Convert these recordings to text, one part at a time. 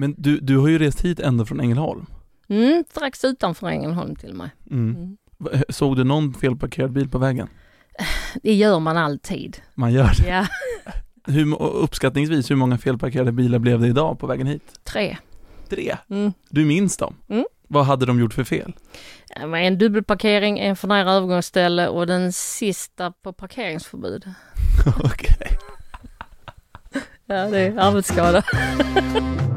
Men du, du har ju rest hit ända från Ängelholm. Mm, strax utanför Ängelholm till och med. Mm. Va- Såg du någon felparkerad bil på vägen? Det gör man alltid. Man gör det. Ja, Hur, uppskattningsvis, hur många felparkerade bilar blev det idag på vägen hit? tre. Tre. Mm. Du minns dem? Mm. Vad hade de gjort för fel? En dubbelparkering, en för nära övergångsställe och den sista på parkeringsförbud. Okej. Ja, det är arbetsskada.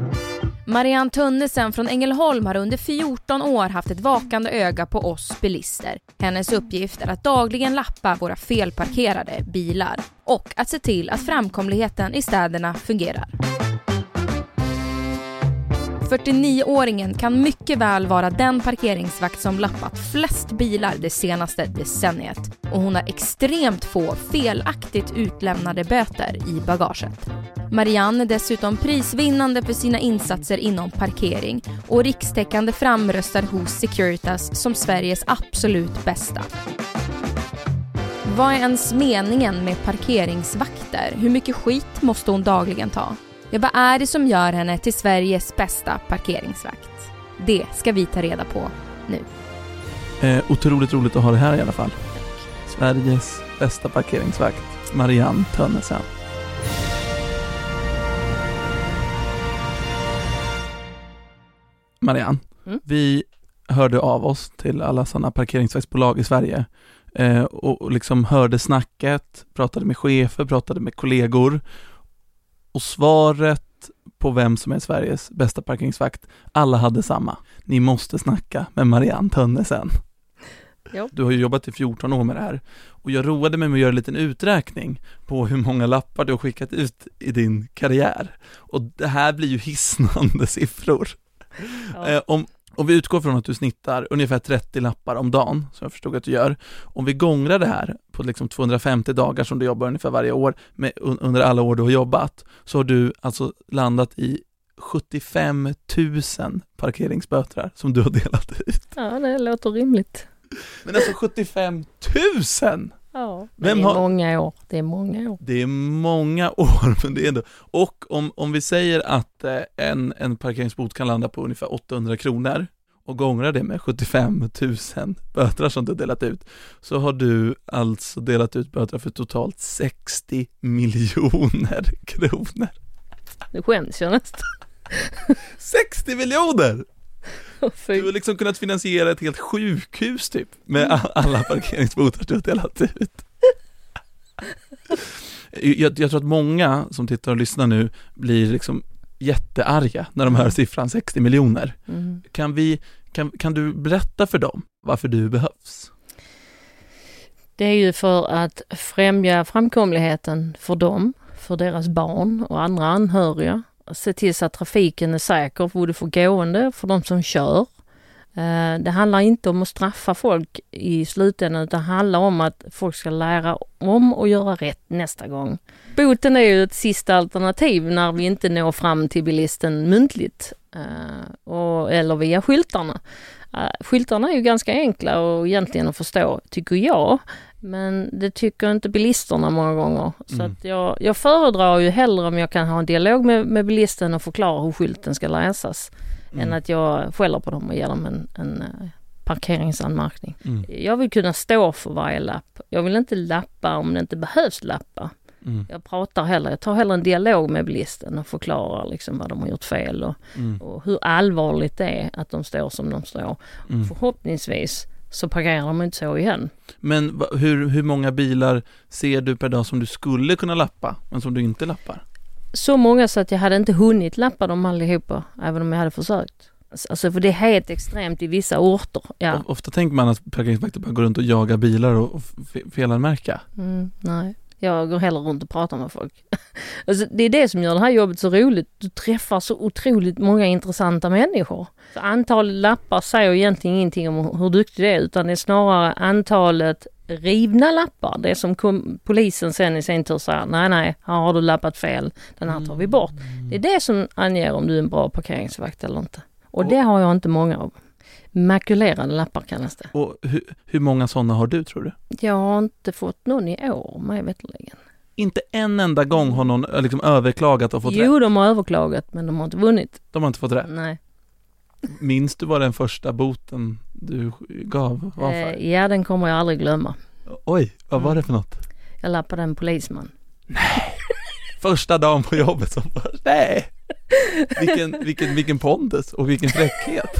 Marianne Tönnesen från Ängelholm har under 14 år haft ett vakande öga på oss bilister. Hennes uppgift är att dagligen lappa våra felparkerade bilar och att se till att framkomligheten i städerna fungerar. 49-åringen kan mycket väl vara den parkeringsvakt som lappat flest bilar det senaste decenniet och hon har extremt få felaktigt utlämnade böter i bagaget. Marianne är dessutom prisvinnande för sina insatser inom parkering och rikstäckande framröstad hos Securitas som Sveriges absolut bästa. Vad är ens meningen med parkeringsvakter? Hur mycket skit måste hon dagligen ta? Ja, vad är det som gör henne till Sveriges bästa parkeringsvakt? Det ska vi ta reda på nu. Eh, otroligt roligt att ha det här i alla fall. Sveriges bästa parkeringsvakt, Marianne Tönnesen. Marianne, Mm. vi hörde av oss till alla sådana parkeringsvaktsbolag i Sverige eh, och, liksom hörde snacket, pratade med chefer, pratade med kollegor och svaret på vem som är Sveriges bästa parkeringsvakt, alla hade samma. Ni måste snacka med Marianne Tönnesen. Jo. Du har ju jobbat i 14 år med det här och jag roade mig med att göra en liten uträkning på hur många lappar du har skickat ut i din karriär. Och det här blir ju hisnande siffror. Ja. Eh, om, om vi utgår från att du snittar ungefär 30 lappar om dagen, som jag förstod att du gör, om vi gångrar det här på liksom 250 dagar som du jobbar ungefär varje år, med, un, under alla år du har jobbat, så har du alltså landat i 75 000 parkeringsböter som du har delat ut. Ja, det låter rimligt. Men alltså 75 000! Ja, det är har- många år. Det är många år. Det är många år, men det är ändå, och om, om vi säger att eh, en, en parkeringsbot kan landa på ungefär 800 kronor och gångrar det med 75 000 böter som du delat ut, så har du alltså delat ut böter för totalt 60 miljoner kronor. Det skäms jag nästan. 60 miljoner! Fy. Du har liksom kunnat finansiera ett helt sjukhus typ, med a- alla parkeringsbotar du har delat ut. Jag, jag tror att många som tittar och lyssnar nu blir liksom jättearga när de hör siffran 60 miljoner. Mm. Kan vi, kan, kan du berätta för dem varför du behövs? Det är ju för att främja framkomligheten för dem, för deras barn och andra anhöriga. Se till så att trafiken är säker både för gående och för de som kör. Eh, det handlar inte om att straffa folk i slutändan utan det handlar om att folk ska lära om och göra rätt nästa gång. Boten är ju ett sista alternativ när vi inte når fram till bilisten muntligt eh, och, eller via skyltarna. Eh, skyltarna är ju ganska enkla och egentligen att förstå, tycker jag. Men det tycker inte bilisterna många gånger. Så Mm. att jag, jag föredrar ju hellre om jag kan ha en dialog med, med bilisten och förklara hur skylten ska läsas. Än att jag skäller på dem och ger dem en, en eh, parkeringsanmärkning. Mm. Jag vill kunna stå för varje lapp. Jag vill inte lappa om det inte behövs lappa. Mm. Jag pratar hellre, jag tar hellre en dialog med bilisten och förklarar liksom vad de har gjort fel och, Mm. och hur allvarligt det är att de står som de står. Mm. Förhoppningsvis så parkerar de inte så igen. Men hur, hur många bilar ser du per dag som du skulle kunna lappa, men som du inte lappar? Så många så att jag hade inte hunnit lappa dem allihopa, även om jag hade försökt. Alltså för det är helt extremt i vissa orter. Ja. Ofta tänker man att parkeringsvakter bara går runt och jagar bilar och felanmärka. Mm, nej. Jag går hellre runt och pratar med folk. Alltså, det är det som gör det här jobbet så roligt. Du träffar så otroligt många intressanta människor. Så antalet lappar säger egentligen ingenting om hur duktig du är utan det är snarare antalet rivna lappar. Det som kom, polisen sen i sin tur säger, nej nej, här har du lappat fel, den här tar vi bort. Det är det som anger om du är en bra parkeringsvakt eller inte. Och det har jag inte många av. Makulerade lappar kallas det. Och hur, hur många sådana har du tror du? Jag har inte fått någon i år, mig veterligen. Inte en enda gång har någon eh, liksom överklagat och fått Jo, rätt. de har överklagat men de har inte vunnit. De har inte fått rätt. Nej. Minns du vad den första boten du gav var för? Eh, ja, den kommer jag aldrig glömma. Oj, vad var Mm. det för något? Jag lappade en polisman. Första dagen på jobbet som bara, nej! Vilken, vilken, vilken pondus och vilken fräckhet!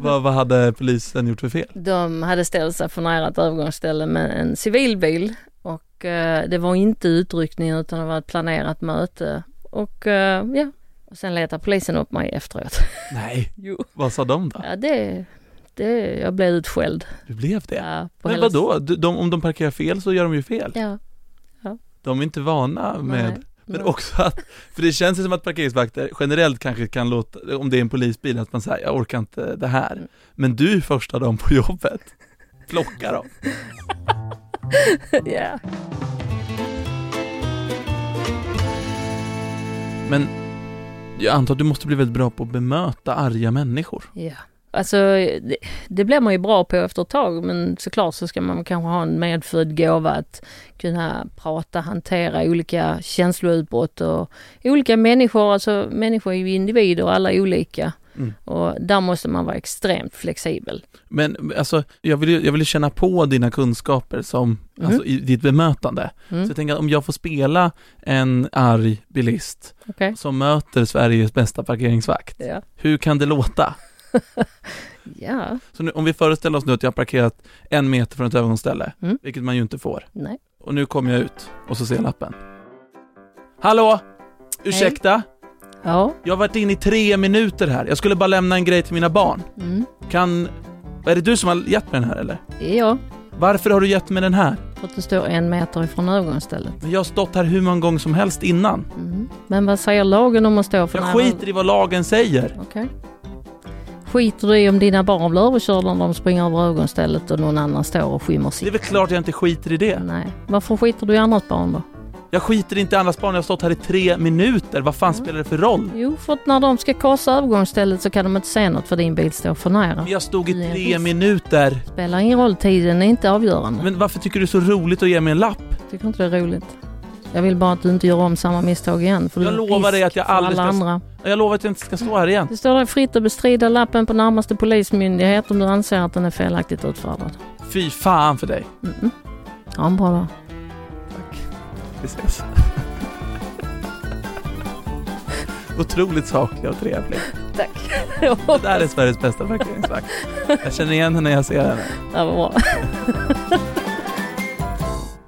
Vad va, hade polisen gjort för fel? De hade ställt sig för nära ett övergångsställe med en civilbil och eh, det var inte utryckning utan det var ett planerat möte. Och eh, ja, och sen letade polisen upp mig efteråt. Nej, Jo. vad sa de då? Ja, det, det, jag blev utskälld. Du blev det? Ja, Men hela- vadå? De, om de parkerar fel så gör de ju fel. Ja. De är inte vana med Nej, Men också att, för det känns ju som att parkeringsvakter generellt kanske kan låta, om det är en polisbil, att man säger jag orkar inte det här. Mm. Men du första dagen på jobbet, plocka dem. ja. Men jag antar att du måste bli väldigt bra på att bemöta arga människor. Ja, alltså det, det blir man ju bra på efter ett tag men såklart så ska man kanske ha en medfödd gåva att kunna prata, hantera olika känsloutbrott och olika människor, alltså människor är ju individer och alla är olika. Mm. Och där måste man vara extremt flexibel. Men alltså, jag vill ju jag vill känna på dina kunskaper som, Mm. alltså i ditt bemötande. Mm. Så jag tänker att om jag får spela en arg bilist Okej? som möter Sveriges bästa parkeringsvakt, Ja. hur kan det låta? Ja, Så nu, om vi föreställer oss nu att jag har parkerat en meter från ett övergångsställe, Mm. vilket man ju inte får. nej. Och nu kommer jag ut och så ser jag lappen. Hallå! Ursäkta? Ja. Jag har varit inne i tre minuter här. Jag skulle bara lämna en grej till mina barn. Mm. Kan... Är det du som har gett mig den här eller? Ja, Varför har du gett mig den här? för att det står en meter ifrån övergångsstället. Men jag har stått här hur många gånger som helst innan. Mm. Men vad säger lagen om att stå för Jag skiter i vad lagen säger. Okej. Skiter du i om dina barn blir överkörda när de springer över ögonstället och någon annan står och skymmer Det är sitt? väl klart jag inte skiter i det. Nej. Varför skiter du i andras barn då? Jag skiter inte i andras barn, jag har stått här i tre minuter. Vad fan Mm. spelar det för roll? Jo, för att när de ska korsa övergångsstället så kan de inte se något för din bil står för nära. Men jag stod i tre visst. minuter. Spelar ingen roll, tiden är inte avgörande. Men varför tycker du det är så roligt att ge mig en lapp? Tycker inte det är roligt? Jag vill bara att du inte gör om samma misstag igen. För Jag lovar risk dig att jag aldrig alla ska- andra. Jag lovar att jag inte ska stå här igen. Det står dig fritt att bestrida lappen på närmaste polismyndighet om du anser att den är felaktigt utfärdad. Fy fan för dig. Mm-mm. Ha en bra dag. Tack. Vi ses. Otroligt saklig och trevlig. Tack. Det där är Sveriges bästa parkeringsvakt. Jag känner igen henne när jag ser henne. Det var bra.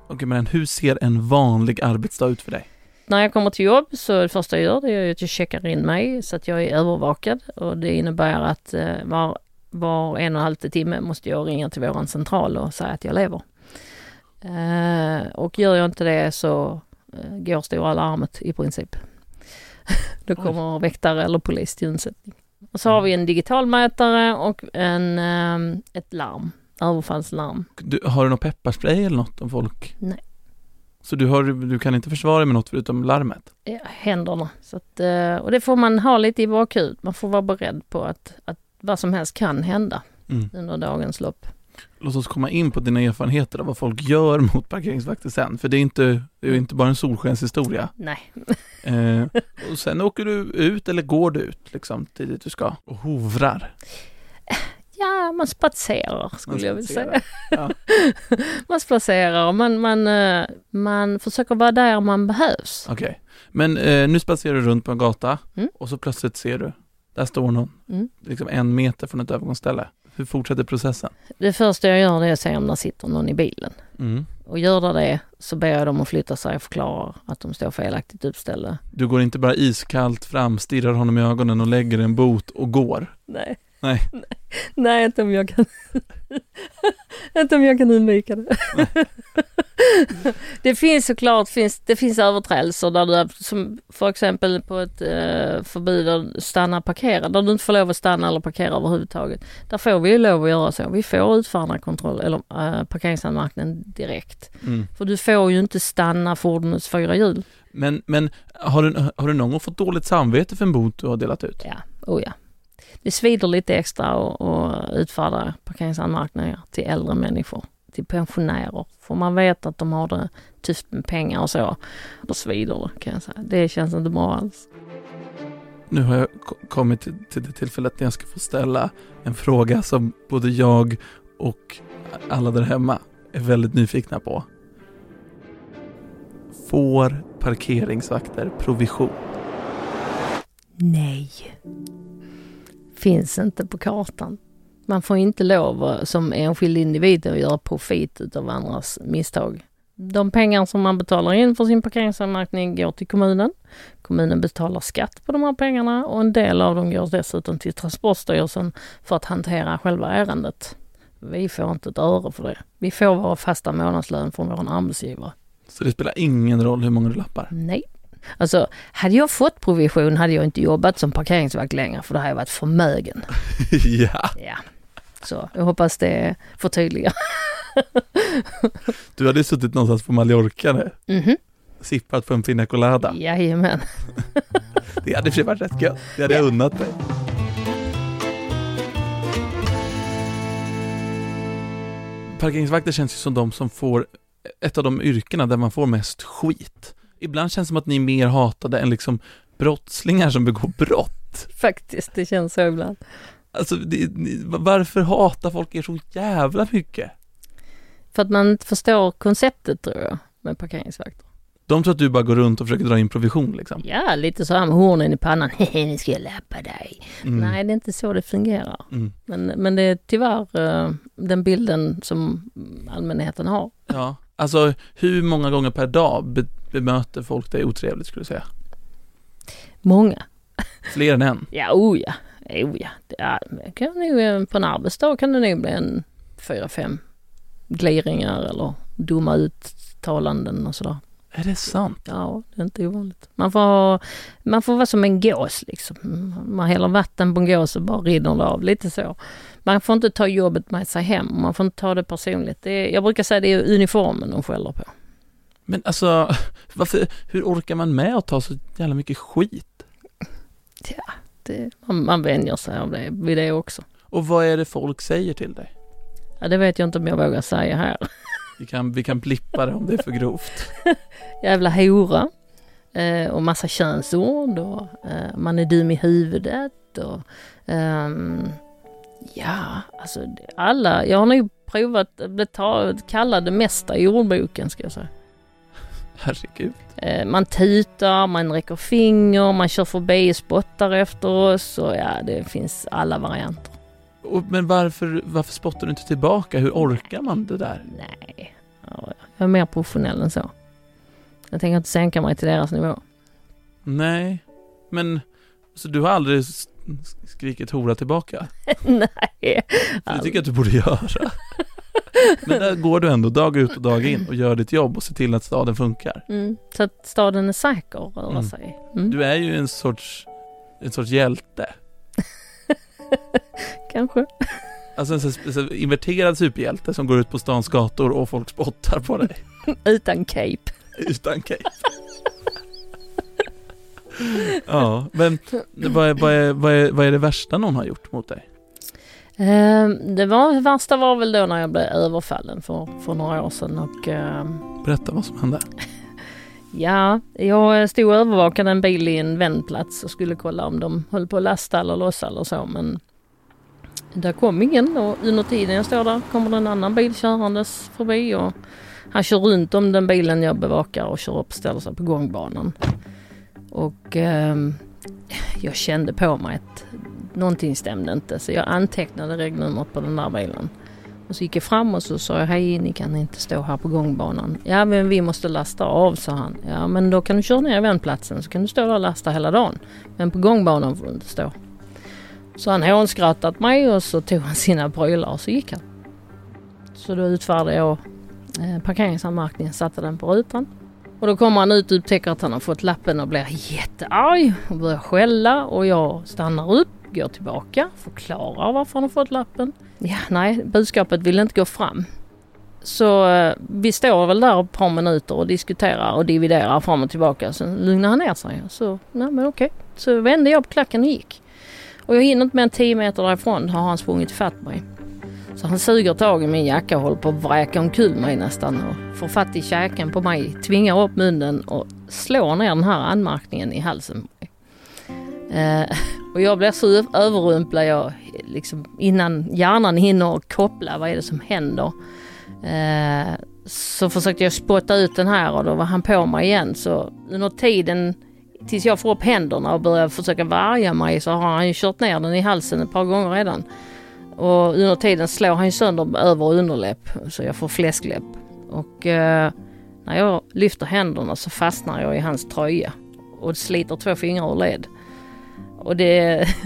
Okej men hur ser en vanlig arbetsdag ut för dig? När jag kommer till jobb så det första jag gör det är att jag checkar in mig så att jag är övervakad och det innebär att eh, var, var en och en halv timme måste jag ringa till våran central och säga att jag lever. Eh, och gör jag inte det så eh, går stora larmet i princip. Då kommer väktare eller polis till undsättning. Och så har vi en digitalmätare och en, ett larm, överfallslarm. Du, har du någon pepparspray eller något om folk? Nej. Så du, har, du kan inte försvara dig med något förutom larmet? ja, händerna. Så att, eh, och det får man ha lite i bakhuvudet. Man får vara beredd på att, att vad som helst kan hända Mm. under dagens lopp. Låt oss komma in på dina erfarenheter av vad folk gör mot parkeringsvakter sen. För det är inte, det är inte bara en solskenshistoria. Nej, Eh, och sen åker du ut eller går du ut liksom till dit du ska och hovrar. Ja man spatserar skulle jag vilja säga. Ja. man spatserar och man, man, eh, man försöker vara där man behövs. Okej, men eh, nu spatserar du runt på en gata Mm. och så plötsligt ser du, där står någon, Mm. liksom en meter från ett övergångsställe. Hur fortsätter processen? Det första jag gör det är att se om det sitter någon i bilen. Mm. Och gör det det så ber jag dem att flytta sig och förklara att de står felaktigt uppställda. Du går inte bara iskallt fram, stirrar honom i ögonen och lägger en bot och går. Nej. Nej. Nej, inte om jag kan, inte om jag kan undvika det. det finns såklart, finns, det finns överträdelser där du, som för exempel på ett eh, förbud att stanna och parkera, där du inte får lov att stanna eller parkera överhuvudtaget. Där får vi ju lov att göra så. Vi får utfärda kontroll eller eh, parkeringsanmärkningen direkt. Mm. För du får ju inte stanna fordonets fyra hjul. Men, men har, du, har du någon gång fått dåligt samvete för en bot du har delat ut? Ja, oh ja. Det svider lite extra att utfärda parkeringsanmärkningar till äldre människor, till pensionärer. För man vet att de har det tufft med pengar och så. Då svider det kan jag säga. Det känns inte bra alls. Nu har jag ko- kommit till, till det tillfället när jag ska få ställa en fråga som både jag och alla där hemma är väldigt nyfikna på. Får parkeringsvakter provision? Nej. Finns inte på kartan. Man får inte lov som enskild individ att göra profit utav andras misstag. De pengar som man betalar in för sin parkeringsanmärkning går till kommunen. Kommunen betalar skatt på de här pengarna och en del av dem går dessutom till Transportstyrelsen för att hantera själva ärendet. Vi får inte ett öre för det. Vi får vår fasta månadslön från vår arbetsgivare. Så det spelar ingen roll hur många du lappar? Nej. Alltså, hade jag fått provision hade jag inte jobbat som parkeringsvakt längre för då hade jag varit förmögen. ja, Ja. Så jag hoppas det förtydligar. du hade ju suttit någonstans på Mallorca nu, Mhm. sippat på en pina colada. Jajamän. Det hade i och för sig varit rätt gött. Det hade jag unnat dig. Parkeringsvakter känns ju som de som får ett av de yrkena där man får mest skit. Ibland känns det som att ni är mer hatade än liksom brottslingar som begår brott. Faktiskt, det känns så ibland. Alltså, det, varför hatar folk er så jävla mycket? För att man inte förstår konceptet tror jag med parkeringsvakter. De tror att du bara går runt och försöker dra in provision liksom. Ja, lite så här med hornen i pannan. Hehe, nu ska jag lappa dig. Mm. Nej, det är inte så det fungerar. Mm. Men, men det är tyvärr eh, den bilden som allmänheten har. Ja, alltså hur många gånger per dag be- bemöter folk dig otrevligt skulle du säga? Många. Fler än en? Ja, oh ja. Oh ja. Det är, det kan nog, eh, på en arbetsdag kan det nog bli en fyra, fem gliringar eller dumma uttalanden och sådär. Är det sant? Ja, det är inte ovanligt. Man får, man får vara som en gås liksom. Man häller vatten på en gås och bara rinner det av, lite så. Man får inte ta jobbet med sig hem, man får inte ta det personligt. Det är, jag brukar säga det är uniformen de skäller på. Men alltså, varför, hur orkar man med att ta så jävla mycket skit? Ja, det, man, man vänjer sig av det, vid det också. Och vad är det folk säger till dig? Ja, det vet jag inte om jag vågar säga här. Vi kan, vi kan blippa det om det är för grovt. Jävla hora. Eh, och massa könsord och eh, man är dum i huvudet och ehm, ja, alltså alla. Jag har nog provat att bli kallad det mesta i ordboken ska jag säga. Herregud. Eh, man tutar, man räcker finger, man kör förbi och spottar efter oss och ja, det finns alla varianter. Och, men varför, varför spottar du inte tillbaka? Hur orkar man det där? Nej, ja, jag är mer professionell än så. Jag tänker inte sänka mig till deras nivå. Nej, men så du har aldrig skrikit hora tillbaka? Nej. För det tycker jag att du borde göra. Men där går du ändå dag ut och dag in och gör ditt jobb och ser till att staden funkar. Mm, så att staden är säker att röra Mm. sig. Mm, Du är ju en sorts, en sorts hjälte. Kanske. Alltså en sån inverterad superhjälte som går ut på stans gator och folk spottar på dig. Utan cape. Utan cape. ja, men vad är, vad, är, vad, är, vad är det värsta någon har gjort mot dig? Ehm, det var, värsta var väl då när jag blev överfallen för, för några år sedan och ehm, Berätta vad som hände ja, jag stod och övervakade en bil i en vändplats och skulle kolla om de höll på att lasta eller lossa eller så men där kom ingen och under tiden jag står där kommer det en annan bil körandes förbi och han kör runt om den bilen jag bevakar och kör upp och ställer sig på gångbanan. Och eh, jag kände på mig att någonting stämde inte så jag antecknade regnumret på den där bilen. Och så gick jag fram och så sa jag hej ni kan inte stå här på gångbanan. Ja men vi måste lasta av sa han. Ja men då kan du köra ner vändplatsen så kan du stå där och lasta hela dagen. Men på gångbanan får du inte stå. Så han hånskrattat mig och så tog han sina prylar och så gick han. Så då utfärdade jag eh, parkeringsanmärkningen, satte den på rutan. Och då kommer han ut och upptäcker att han har fått lappen och blir jättearg och börjar skälla och jag stannar upp, går tillbaka, förklarar varför han har fått lappen. Ja, nej, budskapet vill inte gå fram. Så eh, vi står väl där ett par minuter och diskuterar och dividerar fram och tillbaka. Sen lugnar han ner sig. Så, nej men okej. Så vände jag på klacken och gick. Och jag hinner inte mer än 10 meter därifrån har han sprungit fatt mig. Så han suger tag i min jacka och håller på att vräka omkull mig nästan och får fatt i käken på mig, tvingar upp munnen och slår ner den här anmärkningen i halsen. Eh, och jag blir så överrumplad jag, liksom, innan hjärnan hinner koppla vad är det som händer. Eh, så försökte jag spotta ut den här och då var han på mig igen. Så under tiden tills jag får upp händerna och börjar försöka värja mig så har han ju kört ner den i halsen ett par gånger redan. Och under tiden slår han ju sönder över och underläpp så jag får fläskläpp. Och eh, när jag lyfter händerna så fastnar jag i hans tröja och sliter två fingrar ur led. Och det...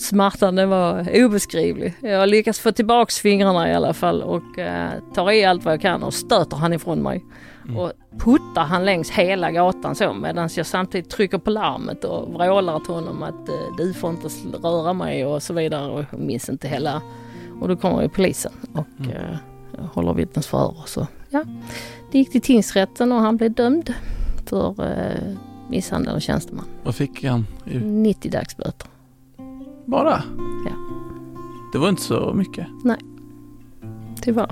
smärtan var obeskrivlig. Jag lyckas få tillbaks fingrarna i alla fall och eh, tar i allt vad jag kan och stöter han ifrån mig. Mm. Och puttar han längs hela gatan så medan jag samtidigt trycker på larmet och vrålar till honom att eh, du får inte röra mig och så vidare. Och jag minns inte hela. Och då kommer ju polisen och mm. eh, håller vittnesförhör. Så ja, det gick till tingsrätten och han blev dömd för eh, misshandel av tjänsteman. Vad fick han? 90 dagsböter. Bara? Ja. Det var inte så mycket? Nej, tyvärr.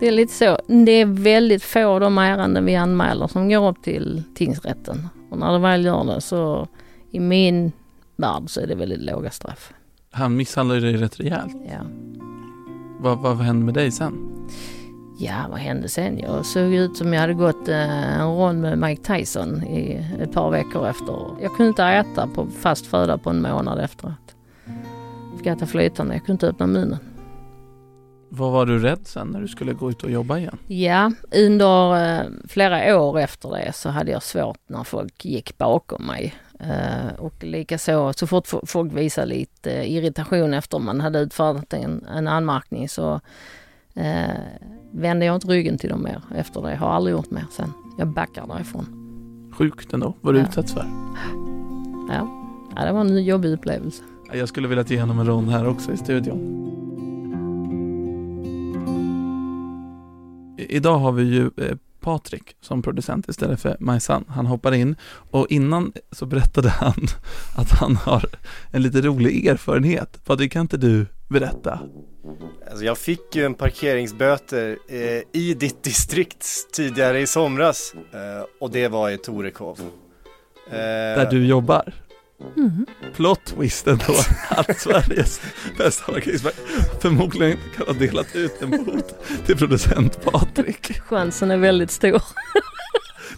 Det är lite så. Det är väldigt få av de ärenden vi anmäler som går upp till tingsrätten. Och när det väl gör det så i min värld så är det väldigt låga straff. Han misshandlade dig rätt rejält? Ja. Vad, vad hände med dig sen? Ja, vad hände sen? Jag såg ut som jag hade gått eh, en rond med Mike Tyson i ett par veckor efter. Jag kunde inte äta på fast föda på en månad efteråt. Fick äta flytande, jag kunde inte öppna munnen. Vad var du rädd sen när du skulle gå ut och jobba igen? Ja, under eh, flera år efter det så hade jag svårt när folk gick bakom mig. Eh, och likaså så fort folk visade lite irritation efter man hade utfärdat en, en anmärkning så eh, vände jag inte ryggen till dem mer efter det. Har aldrig gjort mer sen. Jag backar därifrån. Sjukt ändå, vad du ja. utsätts för. Ja. ja, det var en jobbig upplevelse. Jag skulle vilja ge honom en rond här också i studion. idag har vi ju eh, Patrik som producent istället för Majsan. Han hoppar in och innan så berättade han att han har en lite rolig erfarenhet. Patrik, kan inte du berätta? Alltså jag fick ju en parkeringsböter eh, i ditt distrikt tidigare i somras eh, och det var i Torekov. Eh, Där du jobbar? Mm. Plot twisten då att Sveriges bästa parkeringsvakt förmodligen kan ha delat ut en bot till producent Patrik. Chansen är väldigt stor.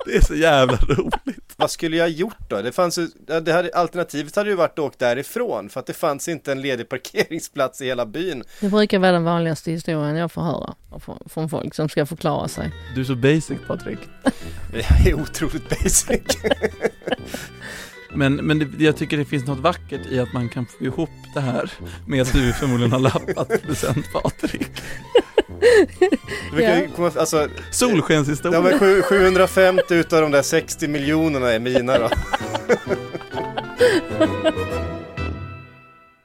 Det är så jävla roligt. Vad skulle jag gjort då? Det fanns ju, det hade, alternativet hade ju varit att åka därifrån för att det fanns inte en ledig parkeringsplats i hela byn. Det brukar vara den vanligaste historien jag får höra från, folk som ska förklara sig. Du är så basic Patrik. Jag är otroligt basic. Men, men det, jag tycker det finns något vackert i att man kan få ihop det här med att du förmodligen har lappat producent Patrik. ja. alltså, Solskenshistoria. Ja, 750 utav de där 60 miljonerna är mina då.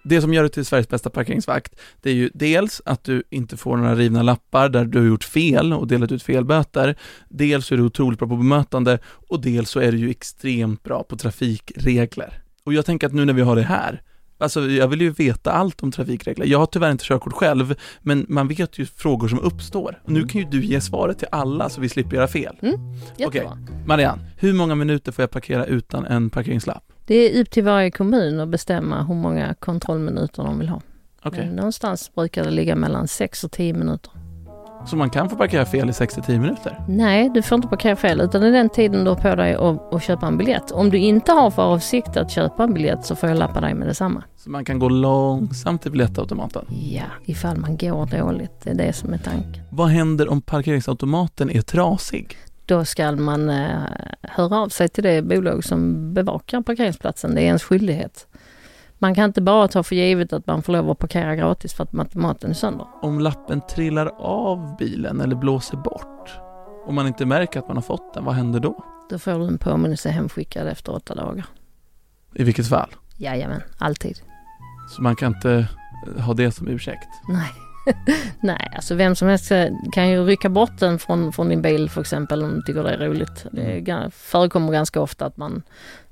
det som gör dig till Sveriges bästa parkeringsvakt, det är ju dels att du inte får några rivna lappar där du har gjort fel och delat ut felböter. Dels är du otroligt bra på bemötande och dels så är du ju extremt bra på trafikregler. Och jag tänker att nu när vi har det här, Alltså jag vill ju veta allt om trafikregler. Jag har tyvärr inte körkort själv, men man vet ju frågor som uppstår. Och nu kan ju du ge svaret till alla så vi slipper göra fel. Mm, Okej, okay. Marianne, hur många minuter får jag parkera utan en parkeringslapp? Det är upp till varje kommun att bestämma hur många kontrollminuter de vill ha. Okay. Men någonstans brukar det ligga mellan 6 och 10 minuter. Så man kan få parkera fel i 6 till 10 minuter? Nej, du får inte parkera fel utan det är den tiden du har på dig att, att köpa en biljett. Om du inte har för avsikt att köpa en biljett så får jag lappa dig med detsamma. Så man kan gå långsamt till biljettautomaten? Ja, ifall man går dåligt. Det är det som är tanken. Vad händer om parkeringsautomaten är trasig? då ska man eh, höra av sig till det bolag som bevakar parkeringsplatsen. Det är ens skyldighet. Man kan inte bara ta för givet att man får lov att parkera gratis för att maten är sönder. Om lappen trillar av bilen eller blåser bort och man inte märker att man har fått den, vad händer då? Då får du en påminnelse hemskickad efter åtta dagar. I vilket fall? Jajamän, alltid. Så man kan inte ha det som ursäkt? Nej. Nej, alltså vem som helst kan ju rycka bort den från, från din bil för exempel om du tycker det är roligt. Det förekommer ganska ofta att man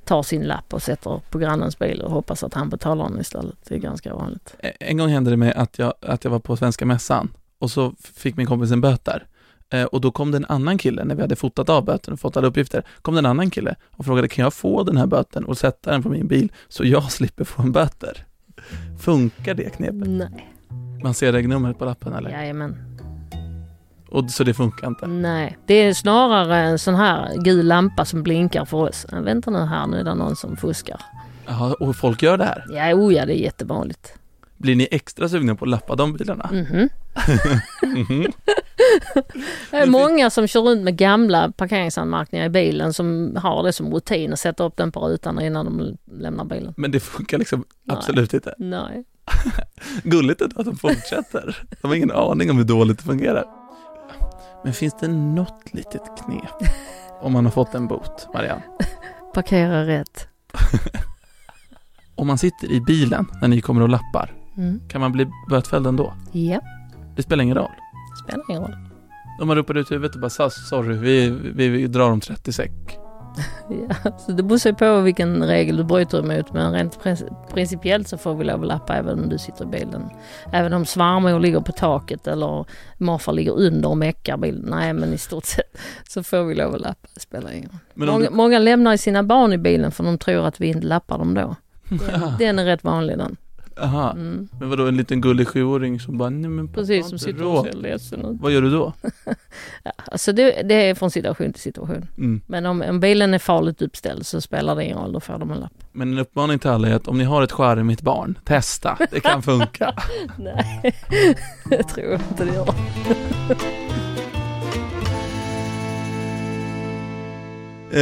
tar sin lapp och sätter på grannens bil och hoppas att han betalar den istället. Det är ganska vanligt. En gång hände det mig att jag, att jag var på Svenska Mässan och så fick min kompis en böter. Eh, och då kom det en annan kille, när vi hade fotat av böten och fått alla uppgifter, kom det en annan kille och frågade kan jag få den här böten och sätta den på min bil så jag slipper få en böter? Funkar det knepet? Nej. Man ser regnumret på lappen eller? Jajamän. Och, så det funkar inte? Nej, det är snarare en sån här gul lampa som blinkar för oss. Vänta nu här, nu är det någon som fuskar. Jaha, och folk gör det här? Ja, oh ja, det är jättevanligt. Blir ni extra sugna på att lappa de bilarna? Mhm. Mm det är många som kör runt med gamla parkeringsanmärkningar i bilen som har det som rutin att sätta upp den på rutan innan de lämnar bilen. Men det funkar liksom Nej. absolut inte? Nej. Gulligt att de fortsätter. De har ingen aning om hur dåligt det fungerar. Men finns det något litet knep om man har fått en bot, Marianne? Parkera rätt. om man sitter i bilen när ni kommer och lappar, mm. kan man bli bötfälld ändå? Ja. Det spelar ingen roll? Det spelar ingen roll. Om man ropar ut huvudet och bara sorry, vi, vi, vi drar om 30 säck. Ja, så det beror på vilken regel du bryter emot men rent principiellt så får vi lov att lappa även om du sitter i bilen. Även om svärmor ligger på taket eller morfar ligger under och meckar bilen. Nej men i stort sett så får vi lov att lappa, det spelar ingen roll. Många, du... många lämnar sina barn i bilen för de tror att vi inte lappar dem då. Den, den är rätt vanlig den. Aha, mm. men vadå en liten gullig sjuåring som bara, nej men pappa Precis, som sitter och ser ledsen ut. Vad gör du då? ja, alltså det, det, är från situation till situation. Mm. Men om, om bilen är farligt uppställd så spelar det ingen roll, då får de en lapp. Men en uppmaning till alla är att om ni har ett charmigt barn, testa, det kan funka. nej, det tror jag inte det gör.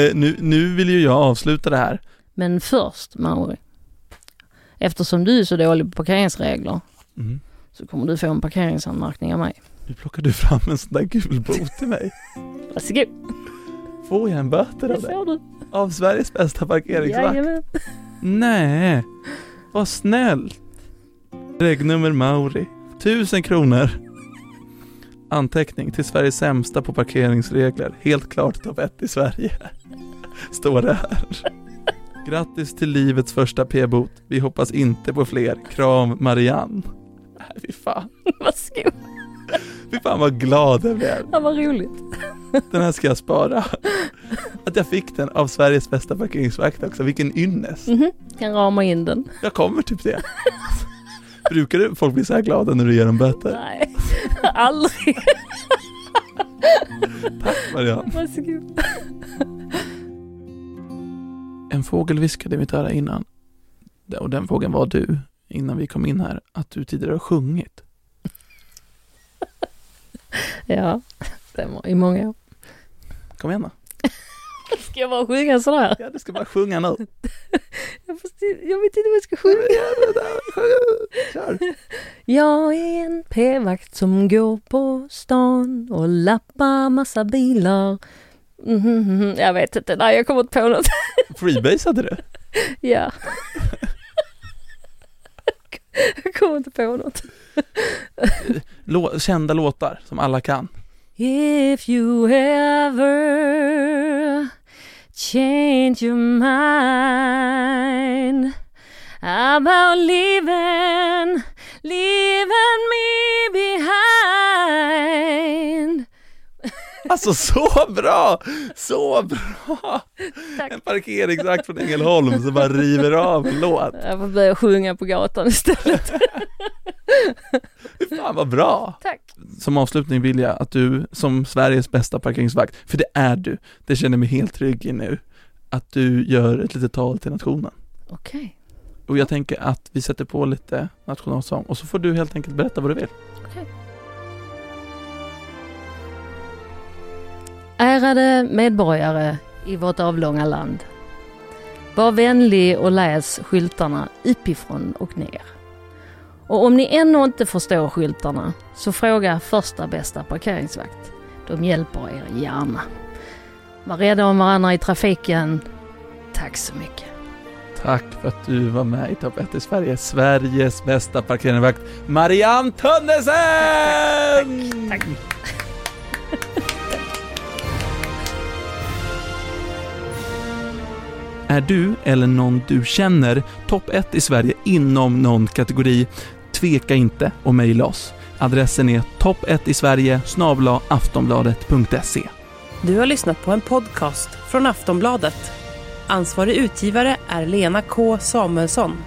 eh, nu, nu vill ju jag avsluta det här. Men först, Mauri. Eftersom du är så dålig på parkeringsregler mm. så kommer du få en parkeringsanmärkning av mig. Nu plockar du fram en sån där gul bot till mig. Varsågod. Får jag en böter av dig? Av Sveriges bästa parkeringsvakt? Jajamän. Nej, vad snällt. Regnummer Mauri. Tusen kronor. Anteckning till Sveriges sämsta på parkeringsregler. Helt klart topp ett i Sverige. Står det här. Grattis till livets första p-bot. Vi hoppas inte på fler. Kram Marianne. Nej, fy fan. Varsågod. Fy fan vad glad jag blev. Ja, vad roligt. Den här ska jag spara. Att jag fick den av Sveriges bästa parkeringsvakt också. Vilken ynnest. Mm -hmm. Kan rama in den. Jag kommer typ det. Brukar folk bli så här glada när du ger dem böter? Nej, aldrig. Tack Marianne. Varsågod. En fågel viskade i mitt öra innan, och den fågeln var du, innan vi kom in här, att du tidigare har sjungit. ja, det var i många år. Kom igen då. Ska jag bara sjunga sådär? Ja, du ska bara sjunga nu. jag, jag vet inte vad jag ska sjunga. Jag är en p-vakt som går på stan och lappar massa bilar Mm, jag vet inte, nej jag kommer inte på något. Freebasade du? ja. jag kommer inte på något. Lå kända låtar som alla kan. If you ever change your mind about leaving, leaving Alltså så bra! Så bra! Tack. En parkeringsvakt från Ängelholm som bara river av en låt. Jag får börja sjunga på gatan istället. Fan vad bra! Tack! Som avslutning vill jag att du som Sveriges bästa parkeringsvakt, för det är du, det känner mig helt trygg i nu, att du gör ett litet tal till nationen. Okej. Okay. Och jag tänker att vi sätter på lite nationalsång och så får du helt enkelt berätta vad du vill. Okej. Okay. Ärade medborgare i vårt avlånga land. Var vänlig och läs skyltarna uppifrån och ner. Och om ni ännu inte förstår skyltarna så fråga första bästa parkeringsvakt. De hjälper er gärna. Var rädda om varandra i trafiken. Tack så mycket. Tack för att du var med i Topp 1 i Sverige, Sveriges bästa parkeringsvakt, Marianne Tönnesen! Tack, tack. Är du eller någon du känner topp 1 i Sverige inom någon kategori? Tveka inte och mejla oss. Adressen är topp1 i Sverige aftonbladet.se. Du har lyssnat på en podcast från Aftonbladet. Ansvarig utgivare är Lena K Samuelsson.